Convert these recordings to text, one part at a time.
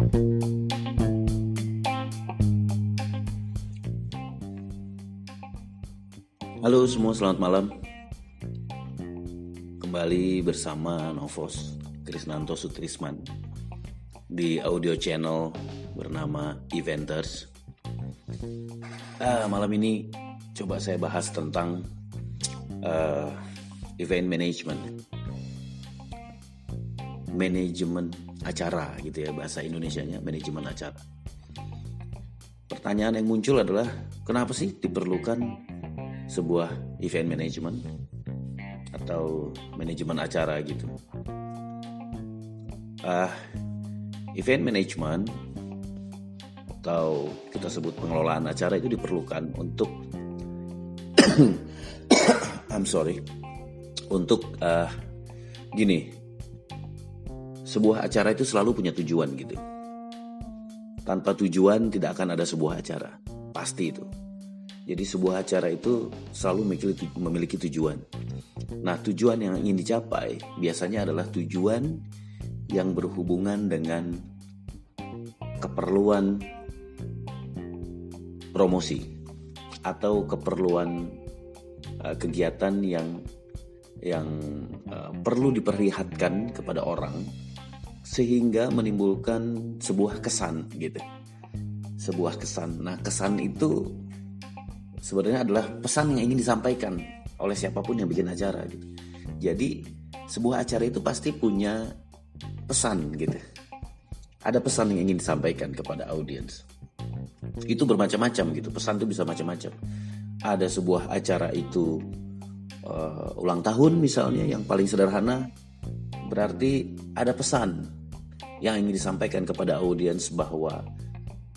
Halo semua, selamat malam. Kembali bersama Novos Krisnanto Sutrisman di audio channel bernama Eventers. Ah, malam ini coba saya bahas tentang uh, event management, manajemen acara gitu ya bahasa Indonesia-nya manajemen acara. Pertanyaan yang muncul adalah kenapa sih diperlukan sebuah event management atau manajemen acara gitu. Ah, uh, event management atau kita sebut pengelolaan acara itu diperlukan untuk I'm sorry untuk uh, gini sebuah acara itu selalu punya tujuan gitu. Tanpa tujuan tidak akan ada sebuah acara. Pasti itu. Jadi sebuah acara itu selalu memiliki, tujuan. Nah tujuan yang ingin dicapai biasanya adalah tujuan yang berhubungan dengan keperluan promosi atau keperluan uh, kegiatan yang yang uh, perlu diperlihatkan kepada orang sehingga menimbulkan sebuah kesan gitu. Sebuah kesan. Nah, kesan itu sebenarnya adalah pesan yang ingin disampaikan oleh siapa pun yang bikin acara gitu. Jadi, sebuah acara itu pasti punya pesan gitu. Ada pesan yang ingin disampaikan kepada audiens. Itu bermacam-macam gitu. Pesan itu bisa macam-macam. Ada sebuah acara itu uh, ulang tahun misalnya yang paling sederhana berarti ada pesan yang ingin disampaikan kepada audiens bahwa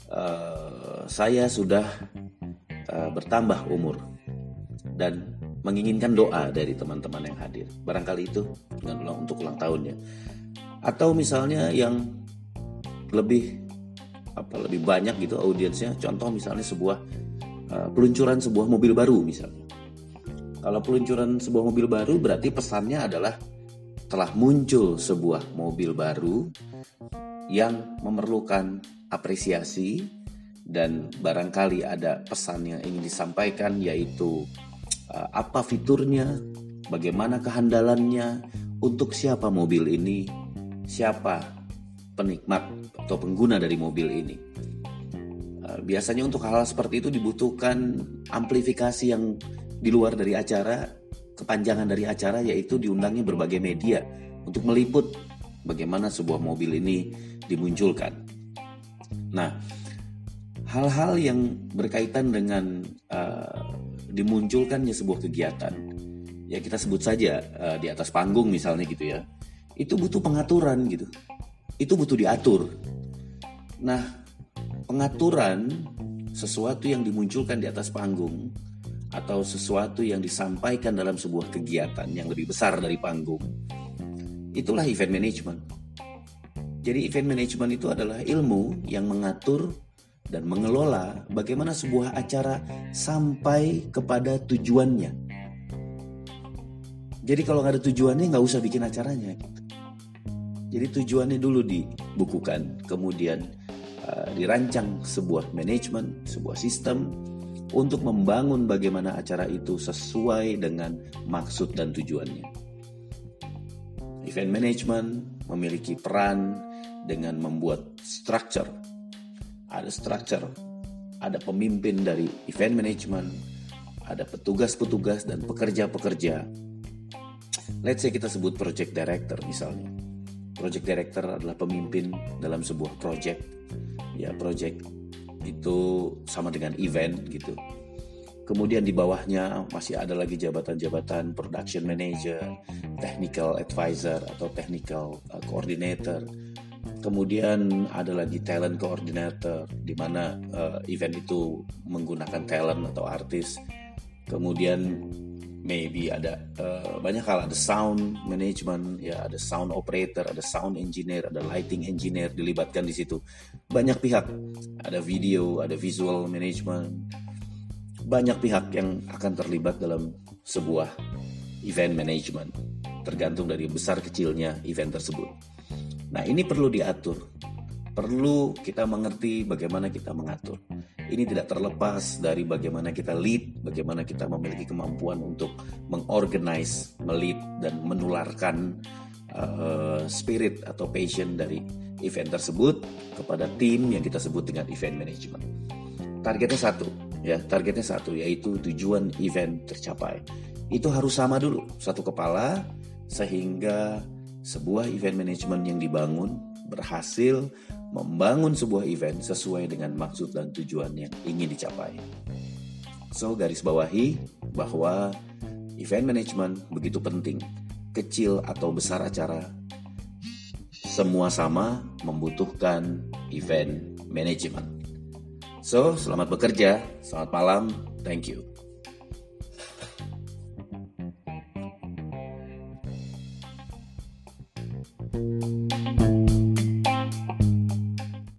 uh, saya sudah uh, bertambah umur dan menginginkan doa dari teman-teman yang hadir. Barangkali itu dengan untuk ulang tahunnya. Atau misalnya yang lebih apa lebih banyak gitu audiensnya. Contoh misalnya sebuah uh, peluncuran sebuah mobil baru misalnya. Kalau peluncuran sebuah mobil baru berarti pesannya adalah telah muncul sebuah mobil baru yang memerlukan apresiasi dan barangkali ada pesan yang ingin disampaikan yaitu uh, apa fiturnya, bagaimana kehandalannya, untuk siapa mobil ini, siapa penikmat atau pengguna dari mobil ini. Uh, biasanya untuk hal, hal seperti itu dibutuhkan amplifikasi yang di luar dari acara, kepanjangan dari acara yaitu diundangnya berbagai media untuk meliput bagaimana sebuah mobil ini dimunculkan. Nah, hal-hal yang berkaitan dengan uh, dimunculkannya sebuah kegiatan, ya kita sebut saja uh, di atas panggung misalnya gitu ya, itu butuh pengaturan gitu, itu butuh diatur. Nah, pengaturan sesuatu yang dimunculkan di atas panggung atau sesuatu yang disampaikan dalam sebuah kegiatan yang lebih besar dari panggung, itulah event management jadi event management itu adalah ilmu yang mengatur dan mengelola bagaimana sebuah acara sampai kepada tujuannya. Jadi kalau nggak ada tujuannya nggak usah bikin acaranya. Jadi tujuannya dulu dibukukan, kemudian uh, dirancang sebuah manajemen, sebuah sistem untuk membangun bagaimana acara itu sesuai dengan maksud dan tujuannya. Event management memiliki peran dengan membuat structure. Ada structure, ada pemimpin dari event management, ada petugas-petugas dan pekerja-pekerja. Let's say kita sebut project director misalnya. Project director adalah pemimpin dalam sebuah project. Ya, project itu sama dengan event gitu. Kemudian di bawahnya masih ada lagi jabatan-jabatan production manager, technical advisor atau technical uh, coordinator, Kemudian ada lagi talent coordinator di mana uh, event itu menggunakan talent atau artis. Kemudian maybe ada uh, banyak hal. Ada sound management ya ada sound operator ada sound engineer ada lighting engineer dilibatkan di situ. Banyak pihak. Ada video ada visual management. Banyak pihak yang akan terlibat dalam sebuah event management tergantung dari besar kecilnya event tersebut. Nah, ini perlu diatur. Perlu kita mengerti bagaimana kita mengatur. Ini tidak terlepas dari bagaimana kita lead, bagaimana kita memiliki kemampuan untuk mengorganize, melit dan menularkan uh, spirit atau passion dari event tersebut kepada tim yang kita sebut dengan event management. Targetnya satu, ya targetnya satu yaitu tujuan event tercapai. Itu harus sama dulu, satu kepala sehingga sebuah event management yang dibangun berhasil membangun sebuah event sesuai dengan maksud dan tujuan yang ingin dicapai. So, garis bawahi bahwa event management begitu penting. Kecil atau besar acara, semua sama membutuhkan event management. So, selamat bekerja, selamat malam, thank you.